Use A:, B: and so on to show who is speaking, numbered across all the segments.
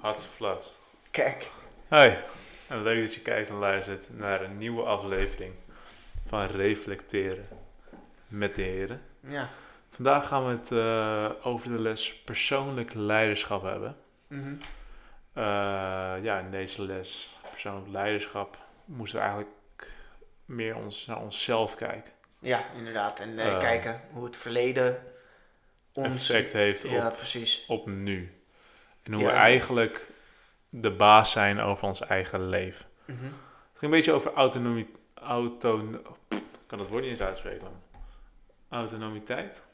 A: Hatsflats.
B: Kijk.
A: Hey, en leuk dat je kijkt en luistert naar een nieuwe aflevering van Reflecteren met de heren.
B: Ja.
A: Vandaag gaan we het eh, over de les persoonlijk leiderschap hebben.
B: Mhm.
A: Eh, ja, in deze les persoonlijk leiderschap moesten we eigenlijk meer ons, naar onszelf kijken.
B: Ja, inderdaad. En eh, kijken hoe het verleden ons...
A: Effect heeft
B: Ja,
A: op,
B: precies.
A: op nu. En hoe
B: Ja.
A: we eigenlijk de baas zijn over ons eigen leven.
B: Mhm.
A: Het ging een beetje over autonomie. Auto, ik kan dat woord niet eens uitspreken. man. Autonomiteit.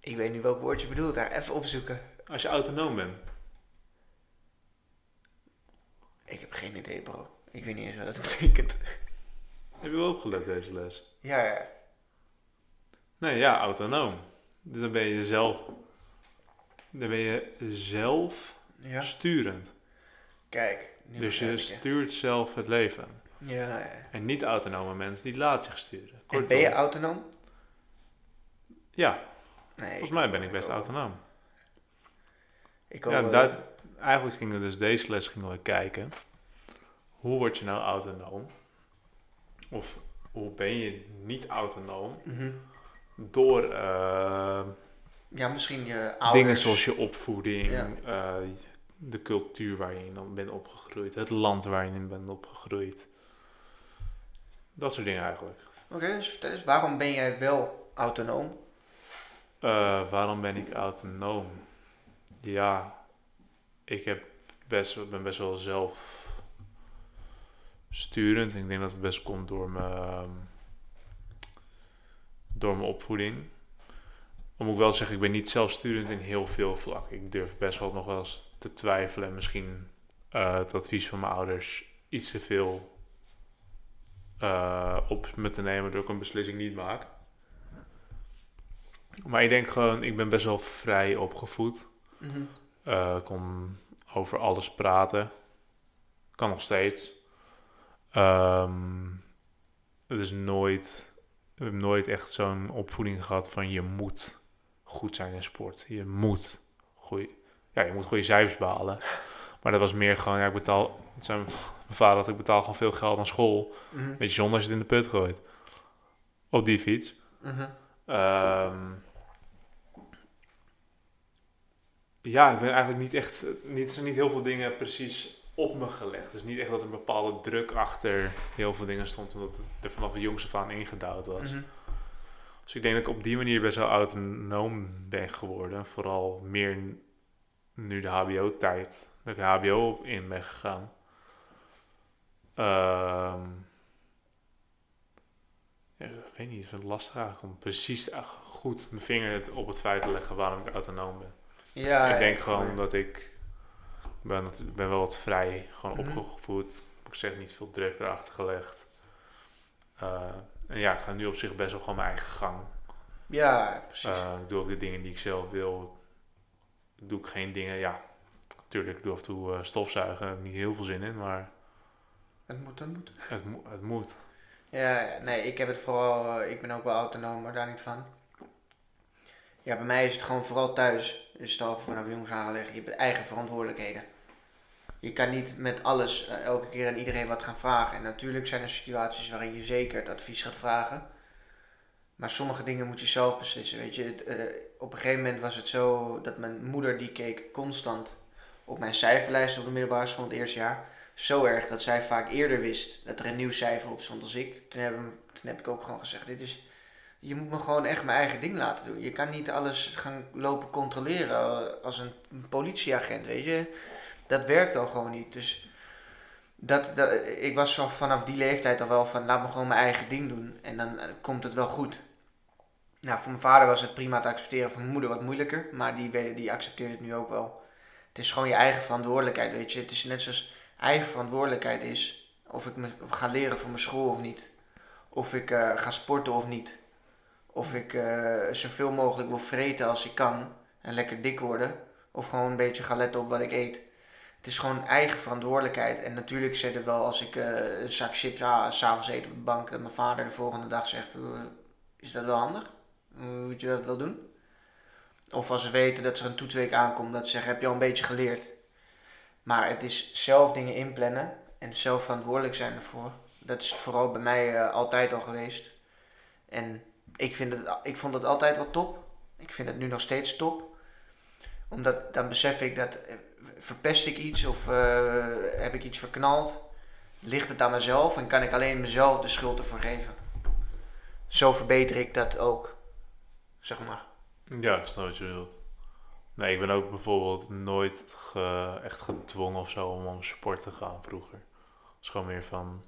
B: Ik weet niet welk woord je bedoelt daar. Even opzoeken.
A: Als je autonoom bent.
B: Ik heb geen idee, bro. Ik weet niet eens wat dat betekent.
A: Heb je wel opgelet deze les?
B: Ja, ja.
A: Nee, ja, autonoom. Dus dan ben je zelf. Dan ben je zelf
B: Ja.
A: sturend.
B: Kijk. nu
A: Dus je stuurt zelf het leven.
B: Ja, ja.
A: En niet autonome mensen die laten zich sturen.
B: En ben je autonoom?
A: Ja,
B: Nee.
A: volgens mij ben ik best autonoom.
B: Ik
A: Ja, daar, eigenlijk gingen we dus deze les gingen we kijken. Hoe word je nou autonoom? Of hoe ben je niet autonoom?
B: Mhm.
A: Door eh,
B: Ja, misschien je ouders.
A: dingen zoals je opvoeding,
B: Ja.
A: eh, de cultuur waar je in bent opgegroeid, het land waar je in bent opgegroeid. Dat soort dingen eigenlijk.
B: Oké, dus vertel eens. Waarom ben jij wel autonoom?
A: Eh, waarom ben ik autonoom? Ja, ik heb best, ben best wel zelf sturend. Ik denk dat het best komt door mijn, ehm, door mijn opvoeding. Dan moet ik wel zeggen, ik ben niet zelfsturend in heel veel vlakken. Ik durf best wel nog wel eens te twijfelen en misschien eh, het advies van mijn ouders iets te veel eh, op me te nemen, door ik een beslissing niet maak. Maar ik denk gewoon, ik ben best wel vrij opgevoed.
B: Mhm.
A: Eh, ik kon over alles praten. Kan nog steeds. Ehm, het is nooit, ik heb nooit echt zo'n opvoeding gehad van je moet goed zijn in sport. Je moet goeie, ja, je moet goede cijfers behalen. Maar dat was meer gewoon, ja, ik betaal, het zijn mijn vader had ik betaal gewoon veel geld aan school.
B: Mhm.
A: Beetje zonde als je het in de put gooit. Op die fiets.
B: Mhm.
A: Ehm, ja, ik ben eigenlijk niet echt. Niet, er zijn niet heel veel dingen precies op me gelegd. Dus niet echt dat er een bepaalde druk achter heel veel dingen stond, omdat het er vanaf de jongste af aan ingedouwd was.
B: Mhm.
A: Dus ik denk dat ik op die manier best wel autonoom ben geworden. Vooral meer nu de HBO-tijd. Dat ik de HBO op in ben gegaan. Ehm, ja, ik weet niet, ik vind het lastig eigenlijk om precies goed mijn vinger op het feit te leggen waarom ik autonoom ben.
B: Ja,
A: ik denk gewoon dat ik ben, wel wat vrij, gewoon
B: Mhm.
A: opgevoed. Ik zeg niet veel druk erachter gelegd. Eh, en ja, ik ga nu op zich best wel gewoon mijn eigen gang.
B: Ja, precies.
A: Eh, ik doe ook de dingen die ik zelf wil. Ik doe ook geen dingen, ja. Natuurlijk, ik doe af en toe eh, stofzuigen. Daar heb ik niet heel veel zin in, maar
B: het moet, het moet.
A: het, mo- het moet.
B: Ja, nee, ik heb het vooral, eh, ik ben ook wel autonoom, maar daar niet van. Ja, bij mij is het gewoon vooral thuis. Is het al vanaf jongs aangelegd. Je hebt eigen verantwoordelijkheden. Je kan niet met alles eh, elke keer aan iedereen wat gaan vragen. En natuurlijk zijn er situaties waarin je zeker het advies gaat vragen. Maar sommige dingen moet je zelf beslissen. Weet je, eh, op een gegeven moment was het zo dat mijn moeder die keek constant op mijn cijferlijst op de middelbare school het eerste jaar. Zo erg dat zij vaak eerder wist dat er een nieuw cijfer op stond als ik. Toen heb, toen heb ik ook gewoon gezegd, dit is, je moet me gewoon echt mijn eigen ding laten doen. Je kan niet alles gaan lopen controleren eh, als een politieagent, weet je. Dat werkt al gewoon niet. Dus dat, ik was vanaf die leeftijd al wel van, laat me gewoon mijn eigen ding doen. En dan eh, komt het wel goed. Nou, voor mijn vader was het prima te accepteren, voor mijn moeder wat moeilijker. Maar die, die accepteert het nu ook wel. Het is gewoon je eigen verantwoordelijkheid, weet je. Het is net zoals eigen verantwoordelijkheid is of ik me ga leren voor mijn school of niet. Of ik eh, ga sporten of niet. Of ik eh, zoveel mogelijk wil vreten als ik kan en lekker dik worden. Of gewoon een beetje ga letten op wat ik eet. Het is gewoon eigen verantwoordelijkheid. En natuurlijk zit het wel als ik eh, een zak chips ah, s'avonds eet op de bank, dat mijn vader de volgende dag zegt: "Eh, Is dat wel handig? Moet je dat wel doen? Of als ze weten dat er een toetsweek aankomt, dat ze zeggen: Heb je al een beetje geleerd? Maar het is zelf dingen inplannen en zelf verantwoordelijk zijn ervoor. Dat is vooral bij mij eh, altijd al geweest. En ik, vind het, ik vond het altijd wel top. Ik vind het nu nog steeds top. Omdat dan besef ik dat verpest ik iets of eh, heb ik iets verknald, ligt het aan mezelf en kan ik alleen mezelf de schuld ervoor geven. Zo verbeter ik dat ook, zeg maar.
A: Ja, ik snap wat je bedoelt. Nee, ik ben ook bijvoorbeeld nooit ge- echt gedwongen of zo om op sport te gaan vroeger. Het is gewoon meer van,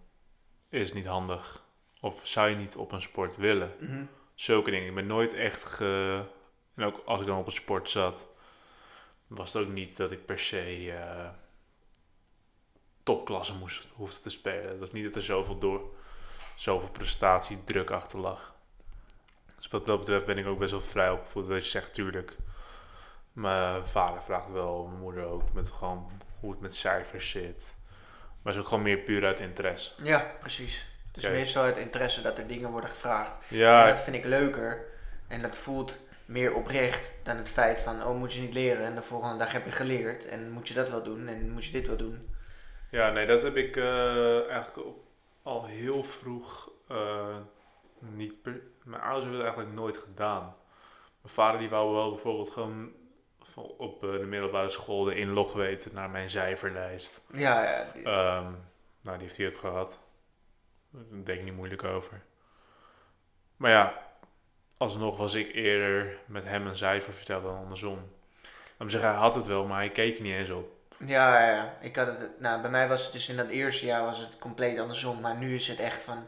A: is het niet handig? Of zou je niet op een sport willen?
B: Mhm.
A: Zulke dingen. Ik ben nooit echt ge... En ook als ik dan op een sport zat, was het ook niet dat ik per se eh, topklasse moest hoefde te spelen. Het was niet dat er zoveel door, zoveel prestatiedruk achter lag. Dus wat dat betreft ben ik ook best wel vrij opgevoed. Dat je zegt, tuurlijk. Mijn vader vraagt wel, mijn moeder ook, met gewoon hoe het met cijfers zit. Maar het is ook gewoon meer puur uit interesse.
B: Ja, precies. Het is
A: Kijk.
B: meestal het interesse dat er dingen worden gevraagd.
A: Ja,
B: En dat vind ik leuker en dat voelt meer oprecht dan het feit van, oh moet je niet leren en de volgende dag heb je geleerd en moet je dat wel doen en moet je dit wel doen.
A: Ja, nee, dat heb ik eh, eigenlijk al heel vroeg eh, niet. Per, mijn ouders hebben het eigenlijk nooit gedaan. Mijn vader die wou wel bijvoorbeeld gewoon op eh, de middelbare school de inlog weten naar mijn cijferlijst.
B: Ja, ja, die-
A: Ehm, nou, die heeft hij ook gehad. Daar denk ik niet moeilijk over. Maar ja, alsnog was ik eerder met hem een cijfer vertellen dan andersom. Me zeggen, hij had het wel, maar hij keek er niet eens op.
B: Ja, ja, ja. Ik had het, nou, bij mij was het dus in dat eerste jaar was het compleet andersom. Maar nu is het echt van,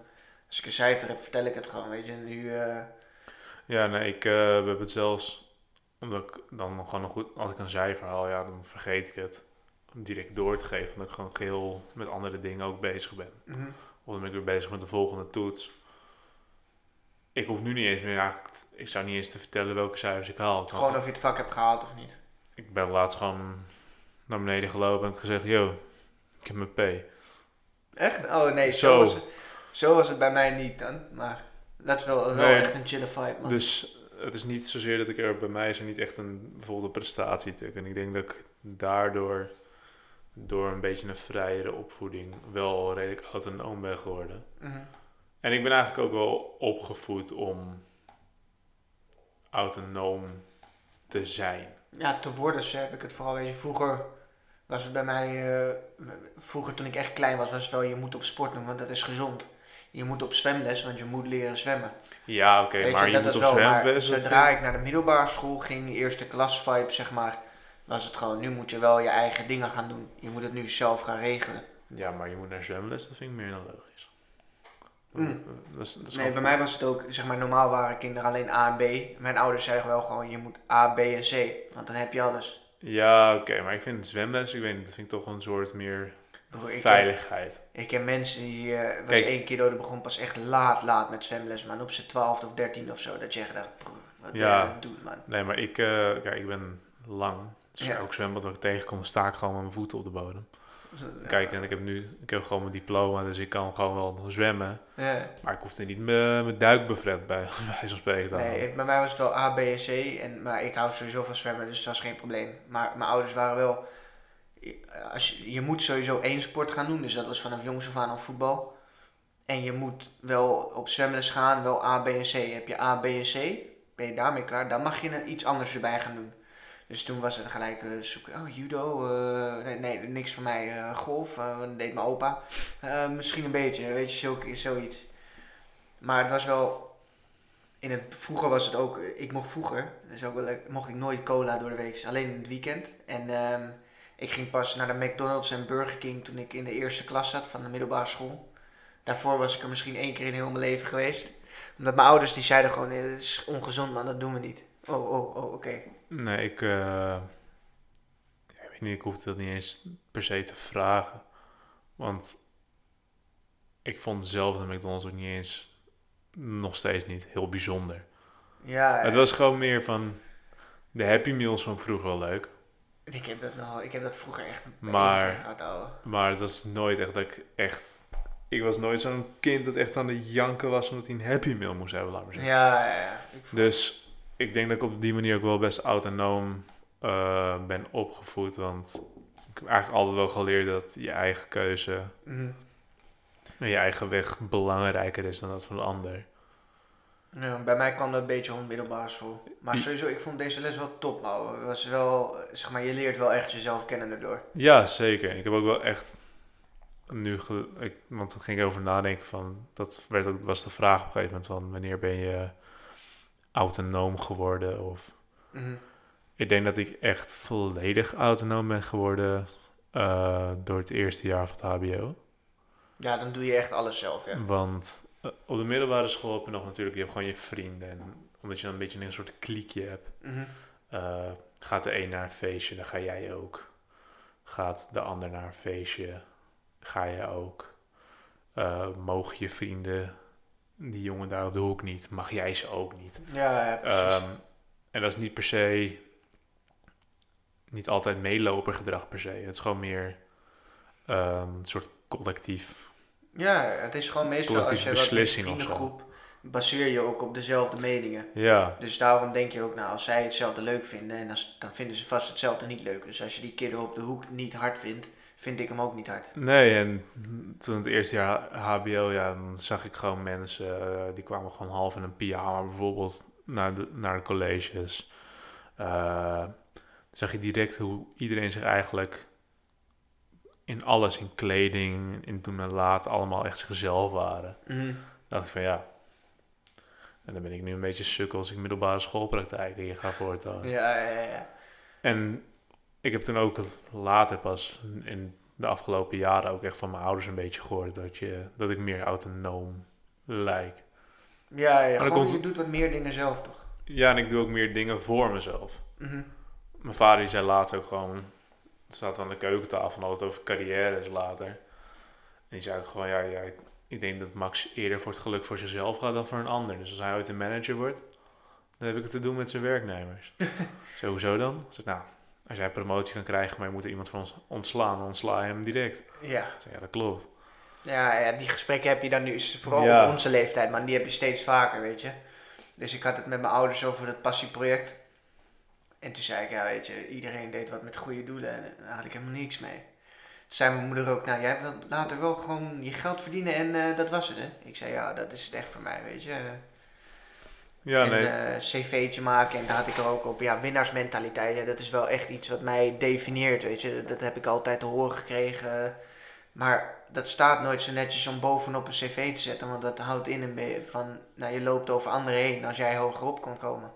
B: als ik een cijfer heb, vertel ik het gewoon, weet je. Nu, eh,
A: Ja, nee, ik eh, heb het zelfs, omdat ik dan nog gewoon een goed, als ik een cijfer haal, ja, dan vergeet ik het om direct door te geven, omdat ik gewoon geheel met andere dingen ook bezig ben.
B: mhm.
A: Of dan ben ik weer bezig met de volgende toets. Ik hoef nu niet eens meer eigenlijk, ik zou niet eens te vertellen welke cijfers ik haal.
B: Gewoon of je het vak hebt gehaald of niet.
A: ik ben laatst gewoon naar beneden gelopen en heb gezegd, yo, ik heb mijn P.
B: Echt? Oh nee, zo,
A: Zo.
B: Was, het, zo was het bij mij niet dan. Maar dat is wel, wel
A: Nee.
B: echt een chille vibe, man.
A: Dus het is niet zozeer dat ik er bij mij is er niet echt een bijvoorbeeld een prestatiedruk. En ik denk dat ik daardoor, door een beetje een vrijere opvoeding, wel redelijk autonoom ben geworden.
B: Mhm.
A: En ik ben eigenlijk ook wel opgevoed om autonoom te zijn.
B: Ja, te worden heb ik het vooral, je. Vroeger was het bij mij, eh, vroeger toen ik echt klein was, was het wel, je moet op sport doen, want dat is gezond. Je moet op zwemles, want je moet leren zwemmen.
A: Ja, oké, maar je, moet op
B: wel,
A: zwemles.
B: Zodra ik naar de middelbare school ging, eerste klas vibe, zeg maar, was het gewoon, nu moet je wel je eigen dingen gaan doen. Je moet het nu zelf gaan regelen.
A: Ja, maar je moet naar zwemles, dat vind ik meer dan logisch.
B: Mm.
A: Dat is, dat is
B: Nee, bij mij was het ook, zeg maar, normaal waren kinderen alleen A en B. Mijn ouders zeiden wel gewoon, je moet A, B en C, want dan heb je alles.
A: Ja, oké, maar ik vind zwemles, ik weet niet, dat vind ik toch een soort meer
B: Broer, ik, heb,
A: veiligheid.
B: ik heb mensen die, eh was
A: Kijk.
B: één keer die begon pas echt laat, laat met zwemles, man. Op zijn twaalfde of dertiende of zo, dat je echt dacht, broer, wat ben je
A: Ja.
B: aan het doen, man.
A: Nee, maar ik, eh, kijk, ik ben lang. Dus
B: Ja.
A: elk zwembad wat ik tegenkom, sta ik gewoon met mijn voeten op de bodem. Kijk, en ik heb nu, ik heb gewoon mijn diploma, dus ik kan gewoon wel zwemmen.
B: Ja.
A: Maar ik hoefde niet mijn, duikbevret bij, bij zo'n spreken.
B: Nee, bij mij was het wel A, B en C. En, maar ik hou sowieso van zwemmen, dus dat was geen probleem. Maar mijn ouders waren wel... Als je, je moet sowieso één sport gaan doen, dus dat was vanaf jongs af aan al voetbal. En je moet wel op zwemles gaan, wel A, B en C. Heb je A, B en C, ben je daarmee klaar, dan mag je iets anders erbij gaan doen. Dus toen was het gelijk eh, zoeken, oh judo, eh, nee, nee, niks van mij, eh, golf, dat deed mijn opa. Misschien een beetje, weet je, zulke, zoiets. Maar het was wel, in het, vroeger was het ook, ik mocht vroeger, dus ook wel, mocht ik nooit cola door de week, alleen in het weekend. En ehm, ik ging pas naar de McDonald's en Burger King toen ik in de eerste klas zat van de middelbare school. Daarvoor was ik er misschien één keer in heel mijn leven geweest. Omdat mijn ouders die zeiden gewoon, "Nee, dat is ongezond man, dat doen we niet. Oh, oh, oh, oké.
A: Nee, ik, eh, ik weet niet, ik hoefde dat niet eens per se te vragen. Want ik vond zelf de McDonald's ook niet eens, nog steeds niet, heel bijzonder.
B: Ja,
A: Het
B: eh,
A: was gewoon meer van, de Happy Meals ik vroeger wel leuk.
B: ik, heb dat nog, ik heb dat vroeger echt een
A: Maar-
B: gehad.
A: Maar het was nooit echt dat ik echt... Ik was nooit zo'n kind dat echt aan de janken was omdat hij een Happy Meal moest hebben, laat maar zeggen.
B: Ja, ja, ja. Ik
A: Dus ik denk dat ik op die manier ook wel best autonoom eh, ben opgevoed. Want ik heb eigenlijk altijd wel geleerd dat je eigen keuze
B: Mhm.
A: en je eigen weg belangrijker is dan dat van de ander.
B: Ja, bij mij kwam dat een beetje op middelbare school. Maar sowieso, ik vond deze les wel top. Het was wel, zeg maar, je leert wel echt jezelf kennen erdoor.
A: Ja, zeker. Ik heb ook wel echt nu, ik, want toen ging ik over nadenken van, dat werd ook, was de vraag op een gegeven moment van, wanneer ben je autonoom geworden? Of
B: Mhm.
A: ik denk dat ik echt volledig autonoom ben geworden eh, door het eerste jaar van het HBO.
B: Ja, dan doe je echt alles zelf, ja.
A: Want eh, op de middelbare school heb je nog natuurlijk, je hebt gewoon je vrienden. En omdat je dan een beetje een soort kliekje hebt.
B: Mhm.
A: eh, gaat de een naar een feestje, dan ga jij ook. Gaat de ander naar een feestje, ga jij ook. Mogen je vrienden, die jongen daar op de hoek niet, mag jij ze ook niet.
B: Ja, ja, precies.
A: Ehm, en dat is niet per se, niet altijd meelopergedrag per se. Het is gewoon meer ehm, een soort collectief.
B: ja, het is gewoon meestal als je wat
A: of zo.
B: vriendengroep baseer je ook op dezelfde meningen.
A: Ja,
B: Dus daarom denk je ook, nou, als zij hetzelfde leuk vinden, en als, dan vinden ze vast hetzelfde niet leuk. Dus als je die kiddo op de hoek niet hard vindt, vind ik hem ook niet hard.
A: Nee, en toen het eerste jaar HBO, ja, dan zag ik gewoon mensen, eh, die kwamen gewoon half in een pyjama bijvoorbeeld naar de, naar de colleges. Dan zag je direct hoe iedereen zich eigenlijk in alles, in kleding, in doen en laten, allemaal echt zichzelf waren. Dan dacht ik van ja, en dan ben ik nu een beetje sukkel als ik middelbare schoolpraktijk hier ga voortouwen.
B: Ja, ja, ja.
A: En ik heb toen ook later pas in de afgelopen jaren ook echt van mijn ouders een beetje gehoord dat, je, dat ik meer autonoom lijk.
B: Ja, ja gewoon,
A: komt-
B: je doet wat meer dingen zelf, toch?
A: Ja, en ik doe ook meer dingen voor mezelf.
B: Mhm.
A: Mijn vader die zei laatst ook gewoon, het staat aan de keukentafel en hadden het over carrières later. En die zei ook gewoon, ja, ja, ik- denk dat Max eerder voor het geluk voor zichzelf gaat dan voor een ander. Dus als hij ooit een manager wordt, dan heb ik het te doen met zijn werknemers. Hoezo dan? Ik zei, nou, als jij promotie kan krijgen, maar je moet er iemand van ons ontslaan, dan ontsla je hem direct.
B: Ja.
A: Ja, dat klopt.
B: Ja, ja, die gesprekken heb je dan nu, vooral
A: Ja.
B: op onze leeftijd, maar die heb je steeds vaker, weet je. Dus ik had het met mijn ouders over dat passieproject. En toen zei ik, ja, weet je, iedereen deed wat met goede doelen en daar had ik helemaal niks mee. Toen zei mijn moeder ook, nou, jij wilt later wel gewoon je geld verdienen en eh, dat was het, hè. Ik zei, ja, dat is het echt voor mij, weet je.
A: Ja,
B: en
A: nee.
B: eh, cv'tje maken en daar had ik er ook op. Ja, winnaarsmentaliteit, ja, dat is wel echt iets wat mij definieert, weet je. Dat heb ik altijd te horen gekregen. Maar dat staat nooit zo netjes om bovenop een cv te zetten, want dat houdt in een beetje van, nou, je loopt over anderen heen als jij hogerop kon komen.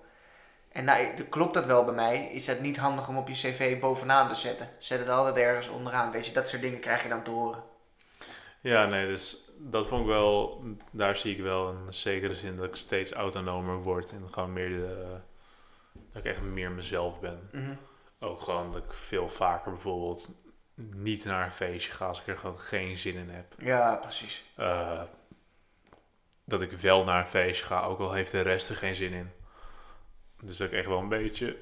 B: En nou, klopt dat wel bij mij? Is dat niet handig om op je cv bovenaan te zetten? Zet het altijd ergens onderaan, weet je. Dat soort dingen krijg je dan te horen.
A: Ja, nee, dus dat vond ik wel, daar zie ik wel een zekere zin dat ik steeds autonomer word en gewoon meer de, dat ik echt meer mezelf ben.
B: Mhm.
A: Ook gewoon dat ik veel vaker bijvoorbeeld niet naar een feestje ga als ik er gewoon geen zin in heb.
B: Ja, precies.
A: Eh, dat ik wel naar een feestje ga, ook al heeft de rest er geen zin in. Dus dat ik echt wel een beetje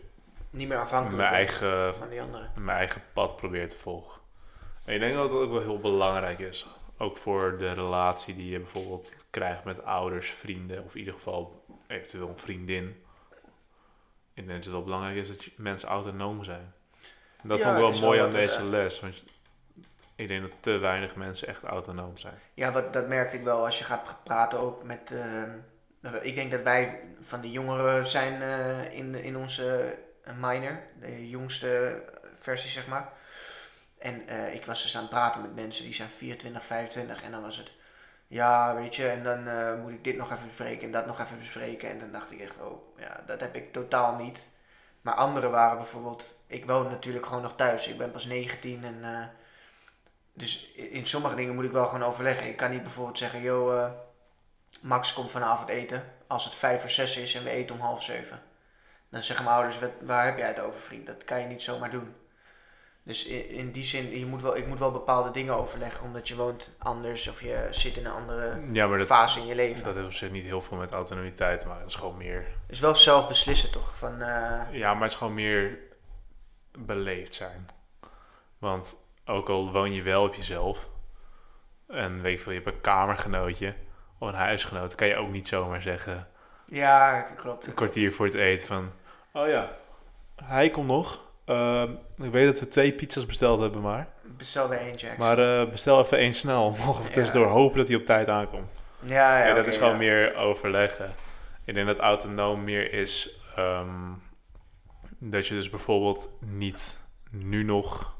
B: Niet meer afhankelijk
A: mijn eigen,
B: van die anderen.
A: mijn eigen pad probeer te volgen. En ik denk dat dat ook wel heel belangrijk is. Ook voor de relatie die je bijvoorbeeld krijgt met ouders, vrienden of in ieder geval eventueel een vriendin. Ik denk dat het wel belangrijk is dat mensen autonoom zijn. En dat
B: Ja,
A: vond ik wel mooi
B: wel
A: aan
B: het,
A: deze les. Want ik denk dat te weinig mensen echt autonoom zijn.
B: Ja, wat, dat merkte ik wel als je gaat praten ook met... eh, ik denk dat wij van de jongeren zijn eh, in, in onze eh, minor, de jongste versie zeg maar. En eh, ik was dus aan het praten met mensen die zijn 24, 25 en dan was het... Ja, weet je, en dan eh, moet ik dit nog even bespreken en dat nog even bespreken. En dan dacht ik echt, oh, ja, dat heb ik totaal niet. Maar anderen waren bijvoorbeeld... Ik woon natuurlijk gewoon nog thuis. Ik ben pas 19 en... eh, dus in sommige dingen moet ik wel gewoon overleggen. Ik kan niet bijvoorbeeld zeggen, joh, Max komt vanavond eten. Als het vijf of zes is en we eten om half zeven. Dan zeggen mijn ouders, waar heb jij het over vriend? Dat kan je niet zomaar doen. Dus in, in die zin, je moet wel, ik moet wel bepaalde dingen overleggen. Omdat je woont anders of je zit in een andere
A: Ja, maar dat,
B: fase in je leven.
A: dat heeft op zich niet heel veel met autonomiteit te maken. Het is gewoon meer
B: Het is wel zelf beslissen toch? Van, eh,
A: Ja, maar het is gewoon meer beleefd zijn. Want ook al woon je wel op jezelf en weet ik veel, je hebt een kamergenootje of een huisgenoot, kan je ook niet zomaar zeggen,
B: ja, dat klopt.
A: een kwartier voor het eten van, oh ja, hij komt nog, Ehm, ik weet dat we twee pizza's besteld hebben maar.
B: Bestel er eentje extra.
A: Maar eh, bestel even één snel. Mogen we
B: Ja.
A: tussendoor hopen dat hij op tijd aankomt.
B: ja, ja,
A: Ja, dat is gewoon
B: ja.
A: meer overleggen. Ik denk dat autonoom meer is ehm, dat je dus bijvoorbeeld niet nu nog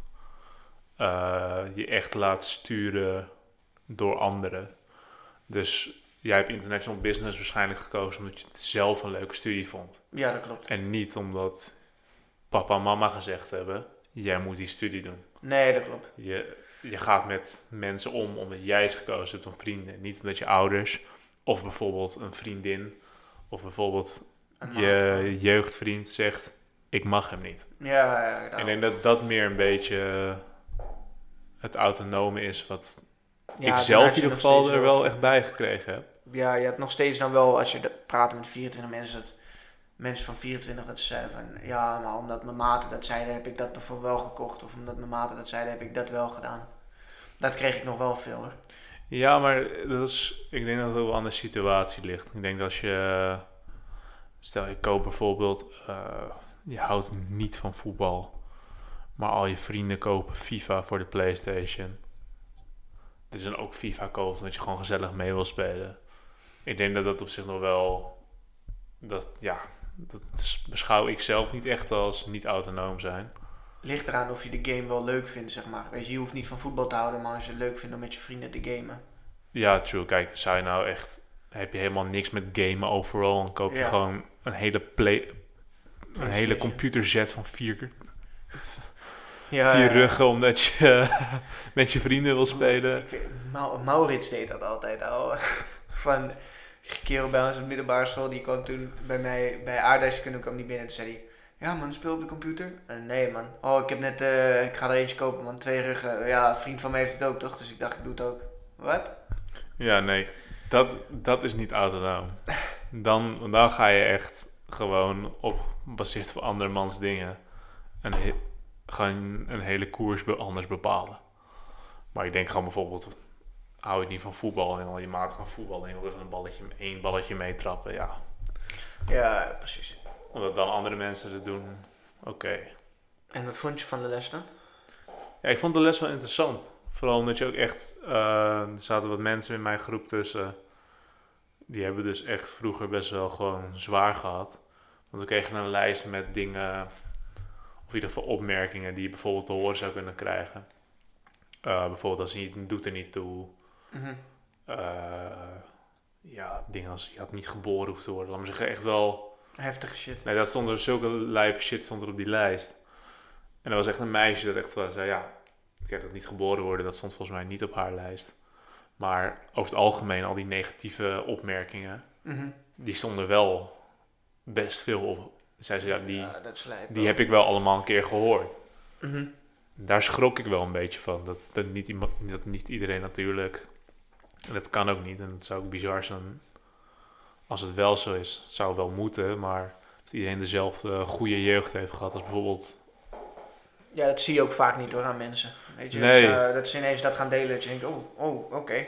A: eh, je echt laat sturen door anderen. Dus jij hebt international business waarschijnlijk gekozen omdat je het zelf een leuke studie vond.
B: Ja, dat klopt.
A: En niet omdat papa en mama gezegd hebben, jij moet die studie doen.
B: Nee, dat klopt.
A: Je, je gaat met mensen om omdat jij ze gekozen hebt om vrienden. Niet omdat je ouders of bijvoorbeeld een vriendin of bijvoorbeeld je jeugdvriend zegt, ik mag hem niet.
B: Ja, ja,
A: Ik denk dat dat meer een beetje het autonome is wat
B: Ja,
A: ik zelf in
B: je
A: ieder geval er wel echt bij gekregen heb.
B: Ja, je hebt nog steeds dan wel, als je praat met 24 mensen, dat mensen van 24 dat ze zeiden van, ja, maar omdat mijn maten dat zeiden, heb ik dat bijvoorbeeld wel gekocht. Of omdat mijn maten dat zeiden, heb ik dat wel gedaan. Dat kreeg ik nog wel veel hoor.
A: Ja, maar dat is, ik denk dat het aan de situatie ligt. Ik denk dat als je, stel je koopt bijvoorbeeld, eh, je houdt niet van voetbal, maar al je vrienden kopen FIFA voor de PlayStation. Dus dan ook FIFA koopt omdat je gewoon gezellig mee wil spelen. Ik denk dat dat op zich nog wel, dat ja, dat beschouw ik zelf niet echt als niet autonoom zijn.
B: Ligt eraan of je de game wel leuk vindt, zeg maar. Weet je, je hoeft niet van voetbal te houden, maar als je het leuk vindt om met je vrienden te gamen.
A: Ja, true. Kijk, zou je nou echt... Heb je helemaal niks met gamen overal... en koop je
B: Ja.
A: gewoon een hele play... Een hele computerset van vier,
B: Ja,
A: vier
B: ja, ja.
A: ruggen... omdat je met je vrienden wil spelen.
B: Ik Maurits deed dat altijd al. Van kerel bij ons op de middelbare school, die kwam toen bij mij bij aardrijkskunde kwam die binnen en zei hij, ja man, speel op de computer? Nee man, oh ik heb net, eh, ik ga er eentje kopen man, twee ruggen. Ja, een vriend van mij heeft het ook toch, dus ik dacht ik doe het ook. Wat?
A: Ja, nee. Dat, dat is niet autonoom. Dan, dan ga je echt gewoon op... gebaseerd op andermans dingen... Een, gewoon een hele koers anders bepalen. Maar ik denk gewoon bijvoorbeeld... Hou je niet van voetbal en al je maat gaan voetballen... en je wil even een balletje, één balletje meetrappen, ja...
B: Ja, precies.
A: Omdat dan andere mensen het doen. Oké.
B: En wat vond je van de les dan?
A: Ja, ik vond de les wel interessant. Vooral omdat je ook echt... eh, er zaten wat mensen in mijn groep tussen. Die hebben dus echt vroeger best wel gewoon zwaar gehad. Want we kregen een lijst met dingen... Of in ieder geval opmerkingen die je bijvoorbeeld te horen zou kunnen krijgen. Eh, bijvoorbeeld als je niet doet er niet toe.
B: Mhm.
A: Eh, ja, dingen als je had niet geboren hoeft te worden. Laat maar zeggen, echt wel...
B: Heftige shit.
A: Nee, dat stond er zulke lijpe shit stond er op die lijst. En er was echt een meisje dat echt wel zei, ja, kijk dat niet geboren worden, dat stond volgens mij niet op haar lijst. Maar over het algemeen, al die negatieve opmerkingen,
B: Mhm.
A: die stonden wel best veel op. Zei ze, ja, die,
B: ja, dat slijpt
A: die heb ik wel allemaal een keer gehoord.
B: Mhm.
A: Daar schrok ik wel een beetje van. Dat, dat, niet, iemand, dat niet iedereen natuurlijk, en dat kan ook niet. En het zou ook bizar zijn als het wel zo is. Het zou wel moeten, maar dat iedereen dezelfde goede jeugd heeft gehad als bijvoorbeeld
B: Ja, dat zie je ook vaak niet door aan mensen. Weet je,
A: Nee.
B: dus, eh, dat ze ineens dat gaan delen, dat je denkt, oh, oh oké.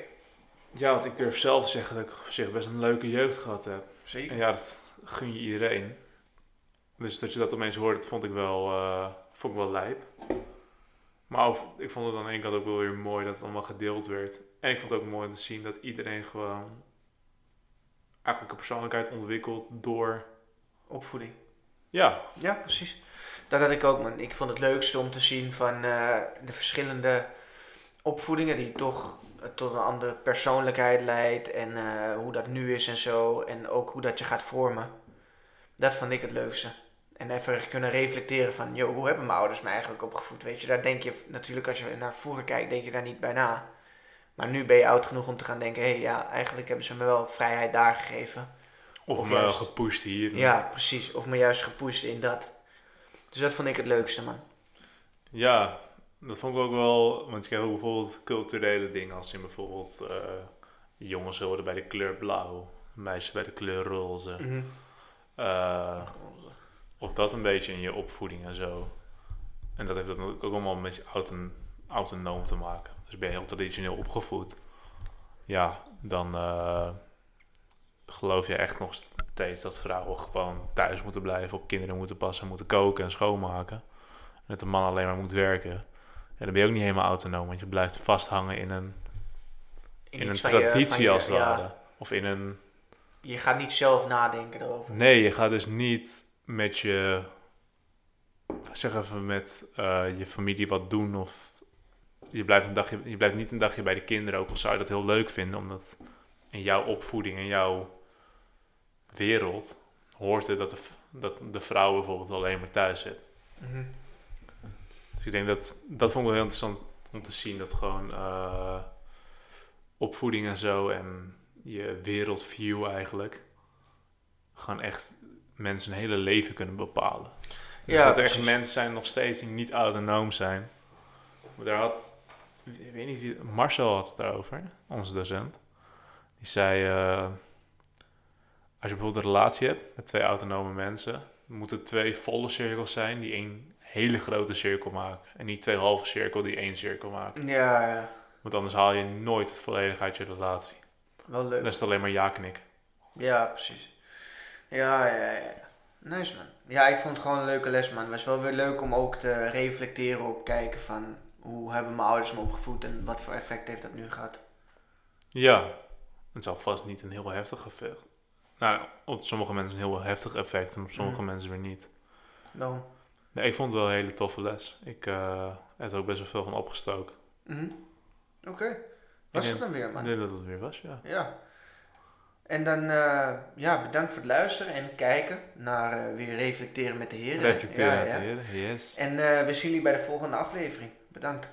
A: Ja, want ik durf zelf te zeggen dat ik op zich best een leuke jeugd gehad heb.
B: Zeker.
A: En ja, dat gun je iedereen. Dus dat je dat opeens hoort, dat vond ik wel, eh, vond ik wel lijp. Maar over- ik vond het aan de ene kant ook wel weer mooi dat het allemaal gedeeld werd. En ik vond het ook mooi om te zien dat iedereen gewoon eigenlijk een persoonlijkheid ontwikkelt door...
B: Opvoeding.
A: Ja,
B: Ja, precies. Dat had ik ook, man. Ik vond het leukste om te zien van eh, de verschillende opvoedingen die toch eh, tot een andere persoonlijkheid leidt en eh, hoe dat nu is en zo. En ook hoe dat je gaat vormen. Dat vond ik het leukste. En even kunnen reflecteren van, joh, hoe hebben mijn ouders me eigenlijk opgevoed? Weet je, daar denk je natuurlijk als je naar vroeger kijkt, denk je daar niet bij na. Maar nu ben je oud genoeg om te gaan denken, hé, hey, ja, eigenlijk hebben ze me wel vrijheid daar gegeven.
A: of,
B: Of
A: me
B: juist-
A: gepusht hier.
B: Ja, precies. Of me juist gepusht in dat. Dus dat vond ik het leukste, man.
A: Ja, dat vond ik ook wel. Want je krijgt ook bijvoorbeeld culturele dingen. Als in bijvoorbeeld eh, jongens horen bij de kleur blauw, meisjes bij de kleur roze. Eh, of dat een beetje in je opvoeding en zo. En dat heeft dat natuurlijk ook allemaal met je auton autonoom te maken. Dus ben je heel traditioneel opgevoed. Ja, dan eh, geloof je echt nog steeds dat vrouwen gewoon thuis moeten blijven, op kinderen moeten passen, moeten koken en schoonmaken. dat de man alleen maar moet werken, ja, dan ben je ook niet helemaal autonoom, want je blijft vasthangen in een, in, een
B: je-
A: traditie
B: je-
A: als het
B: ja,
A: ware. Of in een,
B: Je gaat niet zelf nadenken erover.
A: nee, je gaat dus niet met je, zeg even met eh, je familie wat doen of je blijft, een dagje, je blijft niet een dagje bij de kinderen, ook al zou je dat heel leuk vinden, omdat in jouw opvoeding, in jouw wereld, hoort het dat de, dat de vrouw bijvoorbeeld alleen maar thuis zit.
B: Mhm.
A: Dus ik denk dat, dat vond ik wel heel interessant om te zien, dat gewoon eh, opvoeding en zo en je wereldview eigenlijk, gewoon echt mensen een hele leven kunnen bepalen. Dus
B: Ja,
A: dat er echt mensen zijn nog steeds die niet autonoom zijn. Maar daar had, ik weet niet wie, Marcel had het daarover, onze docent. Die zei, eh, als je bijvoorbeeld een relatie hebt met twee autonome mensen, moeten twee volle cirkels zijn die één hele grote cirkel maken. En niet twee halve cirkel die één cirkel maken.
B: Ja, ja,
A: Want anders haal je nooit het volledig uit je relatie.
B: wel leuk.
A: Dan is het alleen maar ja knikken.
B: Ja, precies. Ja, ja, ja. Nice man. Ja, ik vond het gewoon een leuke les man. Het was wel weer leuk om ook te reflecteren op kijken van hoe hebben mijn ouders me opgevoed en wat voor effect heeft dat nu gehad.
A: Ja, het zal vast niet een heel heftig effect. Nou, op sommige mensen een heel heftig effect en op sommige
B: Mhm.
A: mensen weer niet.
B: Daarom.
A: Nee, ik vond het wel een hele toffe les. Ik eh, heb er ook best wel veel van opgestoken.
B: Mhm. Oké. Was
A: Ik
B: het dan weer
A: Ik
B: man?
A: denk dat het weer was, ja.
B: Ja. En dan, eh, ja, bedankt voor het luisteren en kijken naar eh, weer reflecteren met de heren.
A: Reflecteren
B: Ja,
A: met
B: ja.
A: de heren, yes.
B: En we zien jullie bij de volgende aflevering. Bedankt.